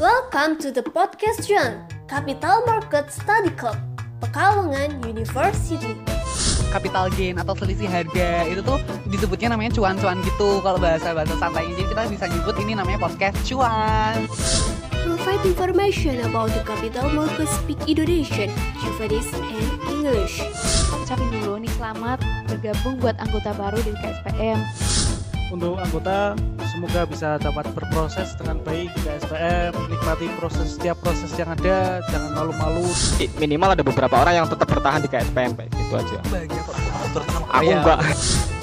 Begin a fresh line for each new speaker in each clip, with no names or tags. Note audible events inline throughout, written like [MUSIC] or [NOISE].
Welcome to the podcast Juan, Capital Market Study Club, Pekalongan University.
capital gain atau selisih harga itu tuh disebutnya namanya cuan-cuan gitu kalau bahasa bahasa santainya jadi kita bisa nyebut ini namanya podcast cuan
Provide information about the capital market speak Indonesian, Javanese, and English.
ucapin dulu nih selamat bergabung buat anggota baru di KSPM.
Untuk anggota semoga bisa dapat berproses dengan baik di KSPM, nikmati proses setiap proses yang ada, jangan malu-malu.
Minimal ada beberapa orang yang tetap bertahan di KSPM kayak gitu aja
banyak kok terutama
aku
Iya.
enggak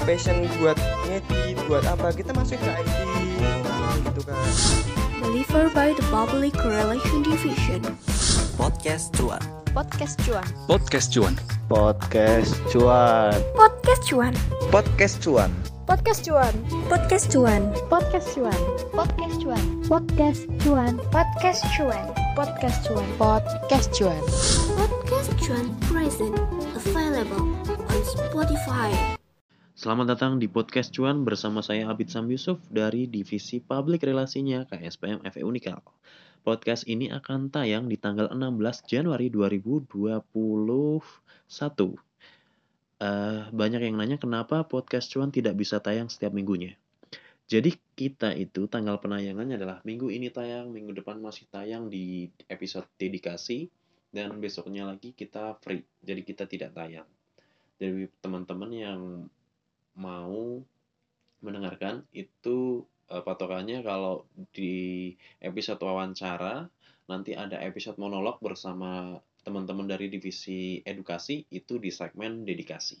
passion buat ngedit buat apa kita masuk ke IT gitu kan
Delivered by the Public Relation Division.
Podcast Cuan.
Podcast Cuan.
Podcast Cuan.
podcast cuan
Podcast Cuan.
podcast cuan
Podcast Cuan.
Podcast Cuan.
Podcast Cuan. Podcast Cuan. Podcast Cuan.
Podcast Cuan.
Podcast Cuan. Podcast Cuan.
Podcast Cuan present available on Spotify.
Selamat datang di Podcast Cuan bersama saya Abid Sam Yusuf dari Divisi Public Relasinya KSPM FE Unikal. Podcast ini akan tayang di tanggal 16 Januari 2021. Eh, banyak yang nanya kenapa Podcast Cuan tidak bisa tayang setiap minggunya. Jadi kita itu tanggal penayangannya adalah minggu ini tayang, minggu depan masih tayang di episode dedikasi, dan besoknya lagi kita free. Jadi kita tidak tayang. Jadi teman-teman yang mau mendengarkan itu eh, patokannya kalau di episode wawancara nanti ada episode monolog bersama teman-teman dari divisi edukasi itu di segmen dedikasi.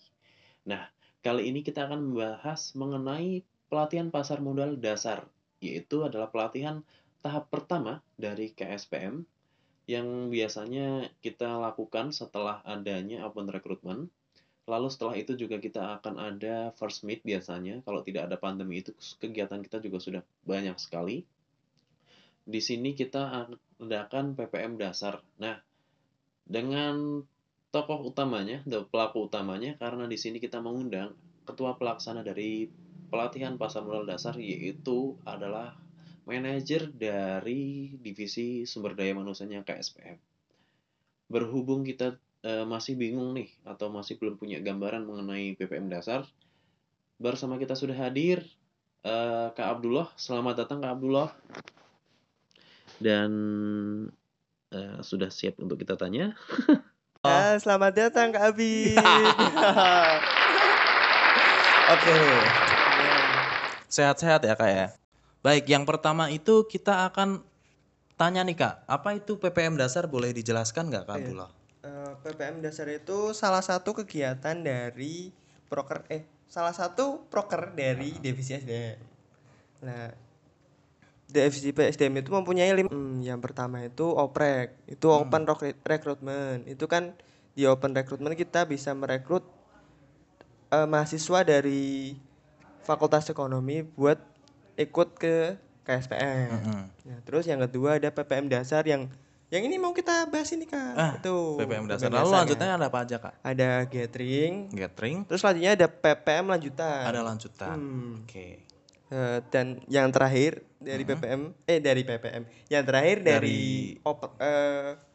Nah, kali ini kita akan membahas mengenai pelatihan pasar modal dasar, yaitu adalah pelatihan tahap pertama dari KSPM yang biasanya kita lakukan setelah adanya open recruitment Lalu setelah itu juga kita akan ada first meet biasanya. Kalau tidak ada pandemi itu kegiatan kita juga sudah banyak sekali. Di sini kita adakan PPM dasar. Nah, dengan tokoh utamanya, pelaku utamanya karena di sini kita mengundang ketua pelaksana dari pelatihan pasar modal dasar yaitu adalah manajer dari divisi sumber daya manusianya KSPM. Berhubung kita eh, masih bingung nih atau masih belum punya gambaran mengenai PPM dasar, bersama kita sudah hadir eh, Kak Abdullah. Selamat datang Kak Abdullah. Dan eh, sudah siap untuk kita tanya. [LAUGHS]
Ya, selamat datang Kak Abi [LAUGHS]
Oke. Sehat-sehat ya kak ya. Baik, yang pertama itu kita akan tanya nih kak, apa itu PPM dasar boleh dijelaskan nggak kak
Iya.
Abdullah?
Eh, PPM dasar itu salah satu kegiatan dari proker eh salah satu proker dari divisi SDM nah divisi SDM itu mempunyai lima Hmm, yang pertama itu oprek itu open recruit- recruitment itu kan di open recruitment kita bisa merekrut eh, mahasiswa dari fakultas ekonomi buat ikut ke KSPM
Mm-mm.
Nah, terus yang kedua ada PPM dasar yang yang ini mau kita bahas ini kak.
Ah,
itu
PPM dasar. Lalu lanjutnya ada apa aja kak?
ada gathering.
Gathering,
Terus selanjutnya ada PPM lanjutan.
ada lanjutan.
Hmm.
Oke.
Eh, dan yang terakhir dari PPM eh dari PPM. Yang terakhir dari,
Dari-
op-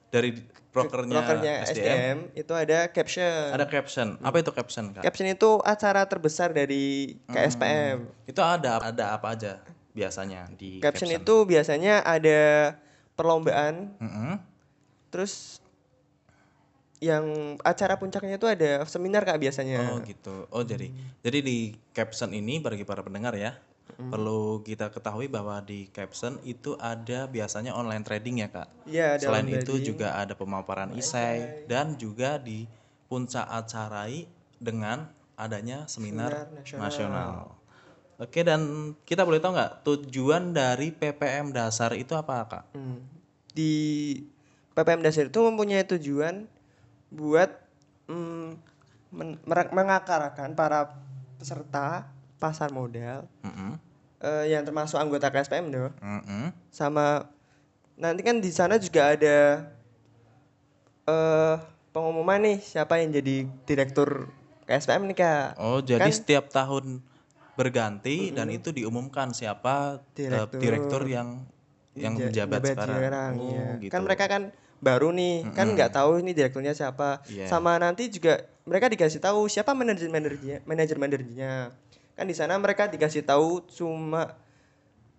Dari prokernya,
prokernya
SDM,
SDM. itu ada caption.
ada caption. Apa itu caption kak?
caption itu acara terbesar dari KSPM.
Itu ada ada apa aja biasanya di
Caption, itu biasanya ada perlombaan,
Mm-mm.
terus yang acara puncaknya itu ada seminar kak biasanya.
Oh gitu. Oh jadi jadi di caption ini bagi para pendengar ya perlu kita ketahui bahwa di caption itu ada biasanya online trading ya kak.
Iya, ada
Selain itu
trading.
juga ada pemaparan isai dan juga di puncak acarai dengan adanya seminar,
Seminar nasional.
nasional. Oke dan kita boleh tahu nggak tujuan dari PPM dasar itu apa kak?
Hmm. Di PPM dasar itu mempunyai tujuan buat mm, men- mer- mengakarkan para peserta pasar modal
Mm-mm.
eh, yang termasuk anggota KSPM dong
Mm-mm.
sama nanti kan di sana juga ada eh pengumuman nih siapa yang jadi direktur KSPM nih kak
Oh, jadi
Kan-
setiap tahun berganti dan itu diumumkan siapa eh,
Direktur.
direktur yang yang
Ja-
menjabat sekarang. Oh,
iya.
gitu.
Kan mereka kan baru nih, kan
Mm-mm.
nggak tahu ini direkturnya siapa.
Iya.
Sama nanti juga mereka dikasih tahu siapa manajer manajernya, manajer manajernya. Kan di sana mereka dikasih tahu cuma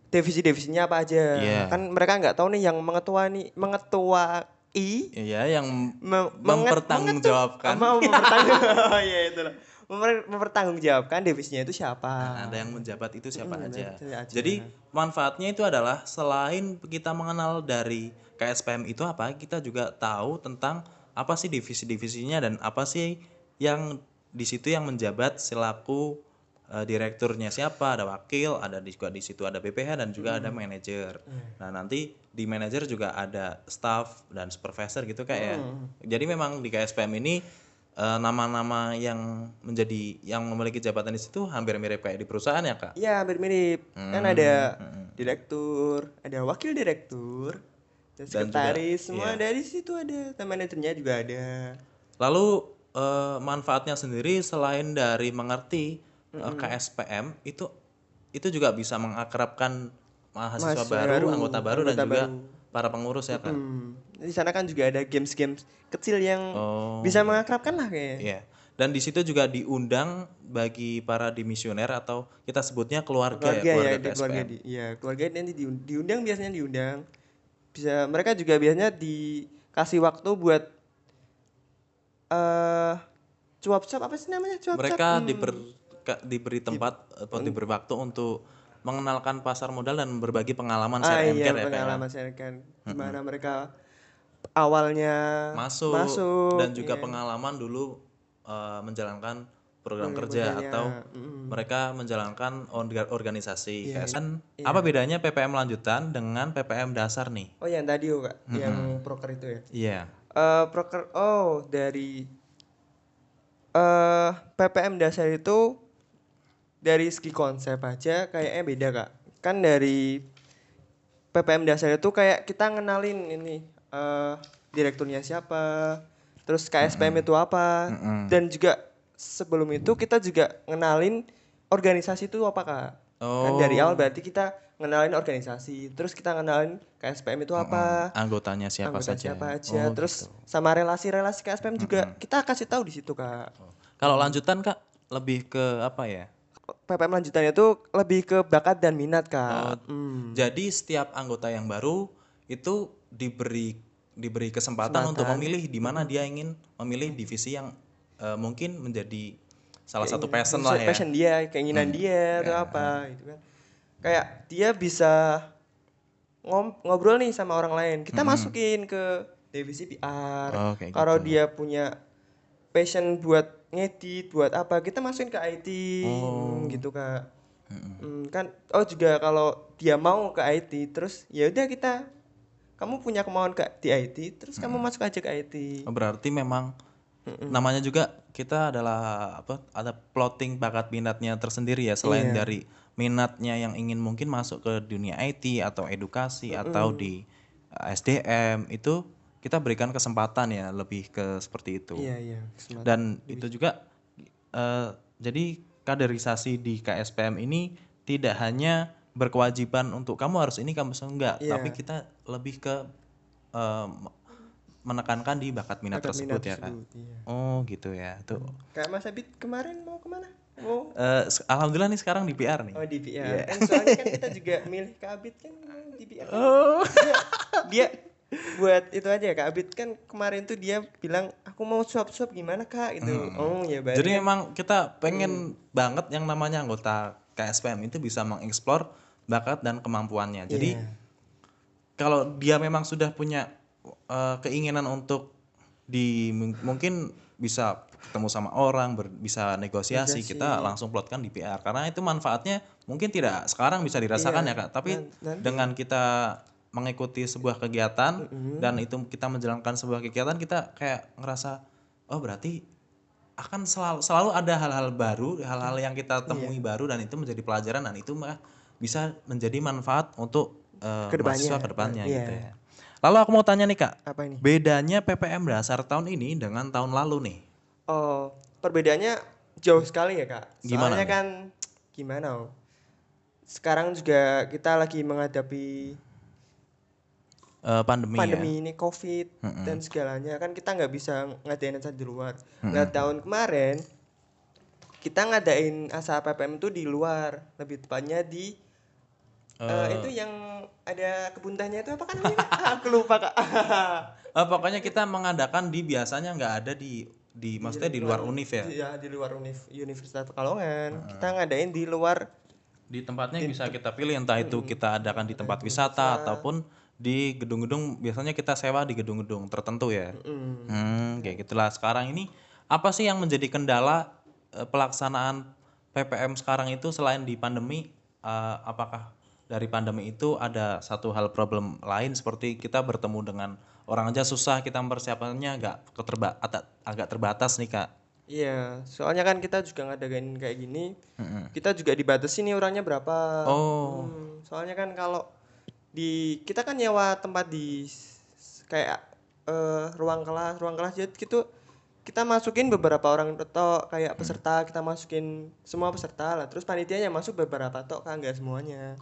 divisi-divisinya apa aja.
Iya.
Kan mereka nggak tahu nih yang mengetua nih mengetuai
Iya, yang
me-
mempertanggungjawabkan.
mau mempertanggung [LAUGHS] oh iya itu loh. Memper- mempertanggungjawabkan divisinya itu siapa.
Nah, ada yang menjabat itu siapa
Mm,
aja.
aja.
Jadi manfaatnya itu adalah selain kita mengenal dari KSPM itu apa, kita juga tahu tentang apa sih divisi-divisinya dan apa sih yang di situ yang menjabat selaku eh, direkturnya siapa, ada wakil, ada di- juga di situ ada BPH dan juga ada manajer. Nah, nanti di manajer juga ada staff dan supervisor gitu kayak ya. Jadi memang di KSPM ini eh, nama-nama yang menjadi yang memiliki jabatan di situ hampir mirip kayak di perusahaan ya, Kak?
Iya hampir mirip. Kan
Hmm,
ada
hmm.
direktur, ada wakil direktur, dan
Dan juga,
sekretaris, semua
iya.
dari situ ada. Dan manajernya juga ada.
Lalu eh, manfaatnya sendiri selain dari mengerti eh, KSPM itu itu juga bisa mengakrabkan mahasiswa
Mahasiswa
baru,
baru,
anggota baru dan
anggota
juga
baru.
para pengurus ya kan.
Hmm. Di sana kan juga ada games-games kecil yang
Oh.
bisa mengakrabkan lah kayaknya.
Iya. Dan di situ juga diundang bagi para dimisioner atau kita sebutnya keluarga,
Keluarga
ya,
ya,
keluarga
di keluarga di, ya keluarga nanti diun- diundang biasanya diundang. Bisa mereka juga biasanya dikasih waktu buat eh cuap-cuap apa sih namanya cuap-cuap?
Mereka
Hmm.
diber, ka- diberi tempat atau diberi waktu untuk mengenalkan pasar modal dan berbagi pengalaman
ah,
share
iya,
care ya, ya.
pengalaman share and care. Gimana mereka awalnya
masuk,
masuk
dan juga
iya.
pengalaman dulu eh, menjalankan program kerja atau
mm.
mereka menjalankan orga- organisasi
Iya,
KSN.
iya.
Apa bedanya PPM lanjutan dengan PPM dasar nih?
Oh yang tadi oh kak, yang proker itu ya.
Iya.
Eh proker oh dari eh PPM dasar itu dari segi konsep aja kayaknya beda kak. Kan dari PPM dasar itu kayak kita ngenalin ini eh direkturnya siapa, terus KSPM itu apa,
Mm-mm.
dan juga sebelum itu kita juga ngenalin organisasi itu apa kak. Kan
Oh.
dari awal berarti kita ngenalin organisasi, terus kita ngenalin KSPM itu apa,
Anggotanya siapa
anggota
saja?
siapa aja,
Oh,
terus
gitu.
sama relasi-relasi KSPM juga kita kasih tahu di situ kak.
Kalau lanjutan Kak lebih ke apa ya?
PPM lanjutannya itu lebih ke bakat dan minat kak.
Oh,
Hmm.
Jadi setiap anggota yang baru itu diberi diberi kesempatan untuk
Kesempatan.
memilih di mana dia ingin memilih divisi yang eh, mungkin menjadi salah satu passion lah ya.
Passion dia, keinginan
Hmm,
dia atau
ya.
apa gitu kan. Kayak dia bisa ngom- ngobrol nih sama orang lain. Kita
Hmm.
masukin ke divisi PR.
Oh,
Kalau
gitu.
dia punya passion buat ngedit, buat apa, kita masukin ke IT
Oh.
gitu kak. Hmm, kan oh juga kalau dia mau ke IT terus ya udah kita kamu punya kemauan ke di IT terus kamu masuk aja ke IT.
Oh, Berarti memang namanya juga kita adalah apa? Ada plotting bakat minatnya tersendiri ya selain
Iya.
dari minatnya yang ingin mungkin masuk ke dunia IT atau edukasi atau di SDM itu kita berikan kesempatan ya lebih ke seperti itu.
Iya iya. kesempatan.
Dan itu juga eh, jadi kaderisasi di KSPM ini tidak hanya berkewajiban untuk kamu harus ini kamu harus enggak,
Iya.
tapi kita lebih ke eh, menekankan di bakat minat
Bakat
tersebut
minat
ya kan.
tersebut, iya.
Oh gitu ya tuh.
Kayak Mas Abid kemarin mau ke mana?
Mau se- Alhamdulillah nih sekarang di PR nih.
oh di PR.
Iya.
Kan soalnya kan kita [LAUGHS] juga milih Kak Abid kan di PR. kan.
Oh.
Dia, dia buat itu aja Kak Abid kan kemarin tuh dia bilang aku mau suap-suap gimana Kak gitu. Oh ya baik.
Hmm. Jadi memang kita pengen banget yang namanya anggota KSPM itu bisa mengeksplor bakat dan kemampuannya. Jadi
Iya.
kalau dia memang sudah punya eh, keinginan untuk di mung- mungkin bisa ketemu sama orang, ber- bisa negosiasi,
Negosiasi.
kita langsung plotkan di PR karena itu manfaatnya mungkin tidak sekarang bisa dirasakan
Iya,
ya Kak, tapi
nan- nanti.
dengan kita mengikuti sebuah kegiatan dan itu kita menjalankan sebuah kegiatan kita kayak ngerasa oh berarti akan selalu selalu ada hal-hal baru, hal-hal yang kita temui
Iya.
baru dan itu menjadi pelajaran dan itu mah bisa menjadi manfaat untuk eh,
Ke depannya.
mahasiswa ke depannya
Iya.
gitu ya. Lalu aku mau tanya nih kak,
apa ini?
bedanya PPM dasar tahun ini dengan tahun lalu nih?
Oh, perbedaannya jauh sekali ya kak.
Gimana
Soalnya kan gimana? oh? Sekarang juga kita lagi menghadapi
eh, pandemi,
pandemi
ya.
ini covid
Mm-mm.
dan segalanya. Kan kita nggak bisa ngadain acara di luar.
Mm-mm.
nah tahun kemarin kita ngadain acara PPM itu di luar. Lebih tepatnya di eh,
Eh,
itu yang ada kebun tehnya itu apa kan namanya? [LAUGHS] Ah, aku lupa kak.
Eh, pokoknya kita mengadakan di biasanya nggak ada di di maksudnya di luar univ ya.
Iya di luar univ Universitas Pekalongan. Kita ngadain di luar
Di tempatnya bisa kita pilih entah itu kita adakan di tempat wisata. ataupun di gedung-gedung biasanya kita sewa di gedung-gedung tertentu ya.
mm,
Hmm, kayak gitulah. Sekarang ini apa sih yang menjadi kendala eh, pelaksanaan PPM sekarang itu selain di pandemi? eh, apakah dari pandemi itu ada satu hal problem lain seperti kita bertemu dengan orang aja susah kita mempersiapkannya agak keterba agak terbatas nih kak.
Iya, soalnya kan kita juga ngadain kayak gini,
Mm-mm.
kita juga dibatasi nih orangnya berapa.
Oh.
Hmm, soalnya kan kalau di kita kan nyewa tempat di kayak eh, ruang kelas, ruang kelas jadi gitu kita masukin beberapa orang tok kayak peserta kita masukin semua peserta lah terus panitianya masuk beberapa tok kan nggak semuanya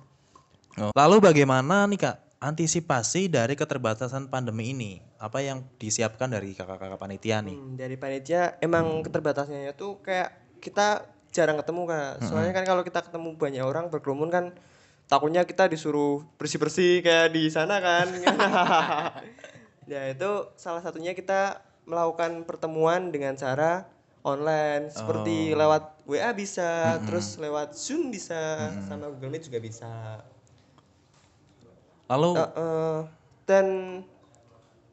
Oh. Lalu bagaimana nih kak antisipasi dari keterbatasan pandemi ini? Apa yang disiapkan dari kakak-kakak panitia nih?
Hmm, dari panitia emang keterbatasannya itu kayak kita jarang ketemu kak soalnya kan kalau kita ketemu banyak orang berkerumun kan takutnya kita disuruh bersih bersih kayak di sana kan. [LAUGHS] Ya itu salah satunya kita melakukan pertemuan dengan cara online. Seperti lewat WA bisa terus lewat Zoom bisa sama Google Meet juga bisa.
Lalu
Eh, eh, dan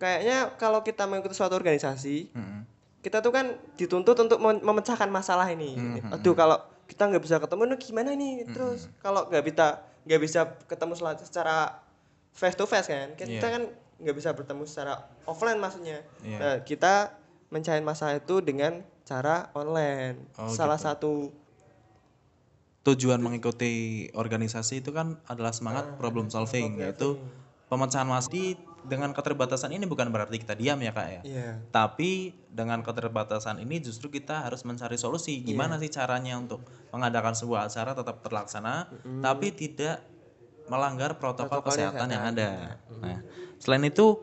kayaknya kalau kita mengikuti suatu organisasi
Mm-mm.
kita tuh kan dituntut untuk mem- memecahkan masalah ini. Aduh kalau kita nggak bisa ketemu, nih gimana nih? Terus kalau nggak bisa nggak bisa ketemu secara face to face kan, kita
Iya.
kan nggak bisa bertemu secara offline maksudnya.
Iya.
Nah, kita mencari masalah itu dengan cara online.
Oh,
Salah
gitu.
satu
tujuan mengikuti organisasi itu kan adalah semangat problem solving yaitu pemecahan masalah Di- dengan keterbatasan ini bukan berarti kita diam ya kak ya.
Iya.
tapi dengan keterbatasan ini justru kita harus mencari solusi. Gimana sih caranya untuk mengadakan sebuah acara tetap terlaksana tapi tidak melanggar protokol
Protokolnya
kesehatan yang ada. Nah selain itu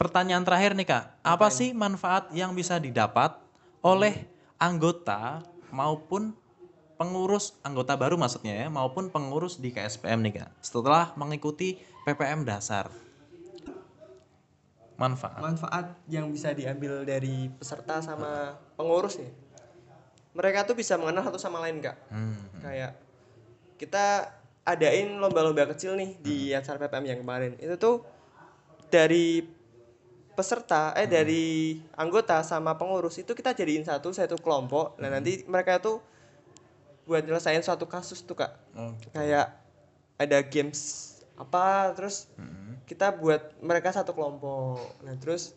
pertanyaan terakhir nih kak. Apa sih manfaat yang bisa didapat oleh anggota maupun pengurus anggota baru maksudnya ya maupun pengurus di KSPM nih kak? Setelah mengikuti PPM dasar manfaat.
Manfaat yang bisa diambil dari peserta sama pengurus nih mereka tuh bisa mengenal satu sama lain kak.
Hmm.
kayak kita adain lomba-lomba kecil nih di acara PPM yang kemarin. Itu tuh dari peserta eh dari anggota sama pengurus itu kita jadiin satu satu kelompok. Nah nanti mereka tuh buat nyelesain suatu kasus tuh kak.
Oh,
kayak ada games apa terus kita buat mereka satu kelompok nah terus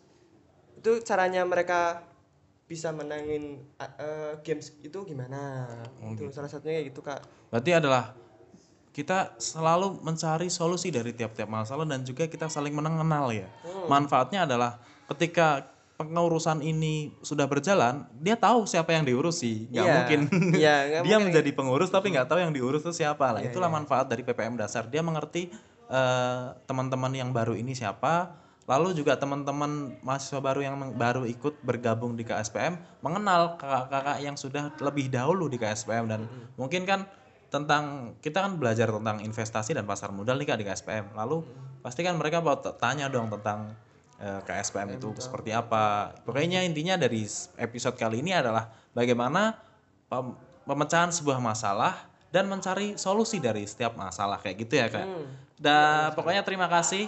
itu caranya mereka bisa menangin uh, uh, games itu gimana itu salah satunya kayak gitu kak
Berarti adalah kita selalu mencari solusi dari tiap-tiap masalah dan juga kita saling mengenal ya. Manfaatnya adalah ketika pengurusan ini sudah berjalan, dia tahu siapa yang diurusi. Nggak
Iya.
mungkin
Iya, nggak [LAUGHS]
dia
mungkin.
menjadi pengurus tapi nggak tahu yang diurus itu siapa lah.
Iya,
Itulah
iya.
manfaat dari PPM dasar. Dia mengerti eh, teman-teman yang baru ini siapa. Lalu juga teman-teman mahasiswa baru yang baru ikut bergabung di KSPM mengenal kakak-kakak yang sudah lebih dahulu di KSPM dan mungkin kan tentang kita kan belajar tentang investasi dan pasar modal nih kak di KSPM. Lalu pasti kan mereka mau tanya dong tentang eh, KSPM itu seperti apa. Pokoknya intinya dari episode kali ini adalah bagaimana pem- pemecahan sebuah masalah dan mencari solusi dari setiap masalah kayak gitu ya kak. Dan pokoknya terima kasih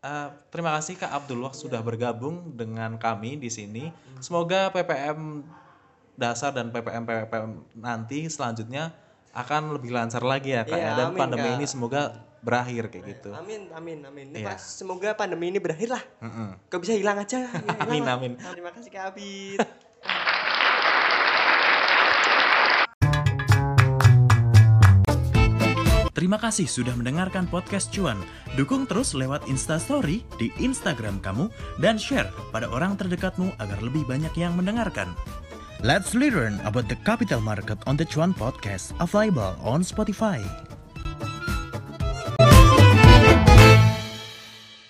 Eh, terima kasih Kak Abdullah sudah bergabung dengan kami di sini. Semoga PPM dasar dan PPM PPM nanti selanjutnya akan lebih lancar lagi ya Kak
Iya,
ya. Dan
amin,
pandemi
Kak.
ini semoga berakhir kayak gitu.
amin amin amin Ini
Iya.
pas- semoga pandemi ini berakhir lah
Mm-mm.
kok bisa hilang aja ya, [LAUGHS] hilang
Amin,
lah.
amin.
Nah, terima kasih kak Abid [LAUGHS]
Terima kasih sudah mendengarkan podcast Cuan. Dukung terus lewat Instastory di Instagram kamu dan share pada orang terdekatmu agar lebih banyak yang mendengarkan. Let's learn about the capital market on the Cuan podcast available on Spotify.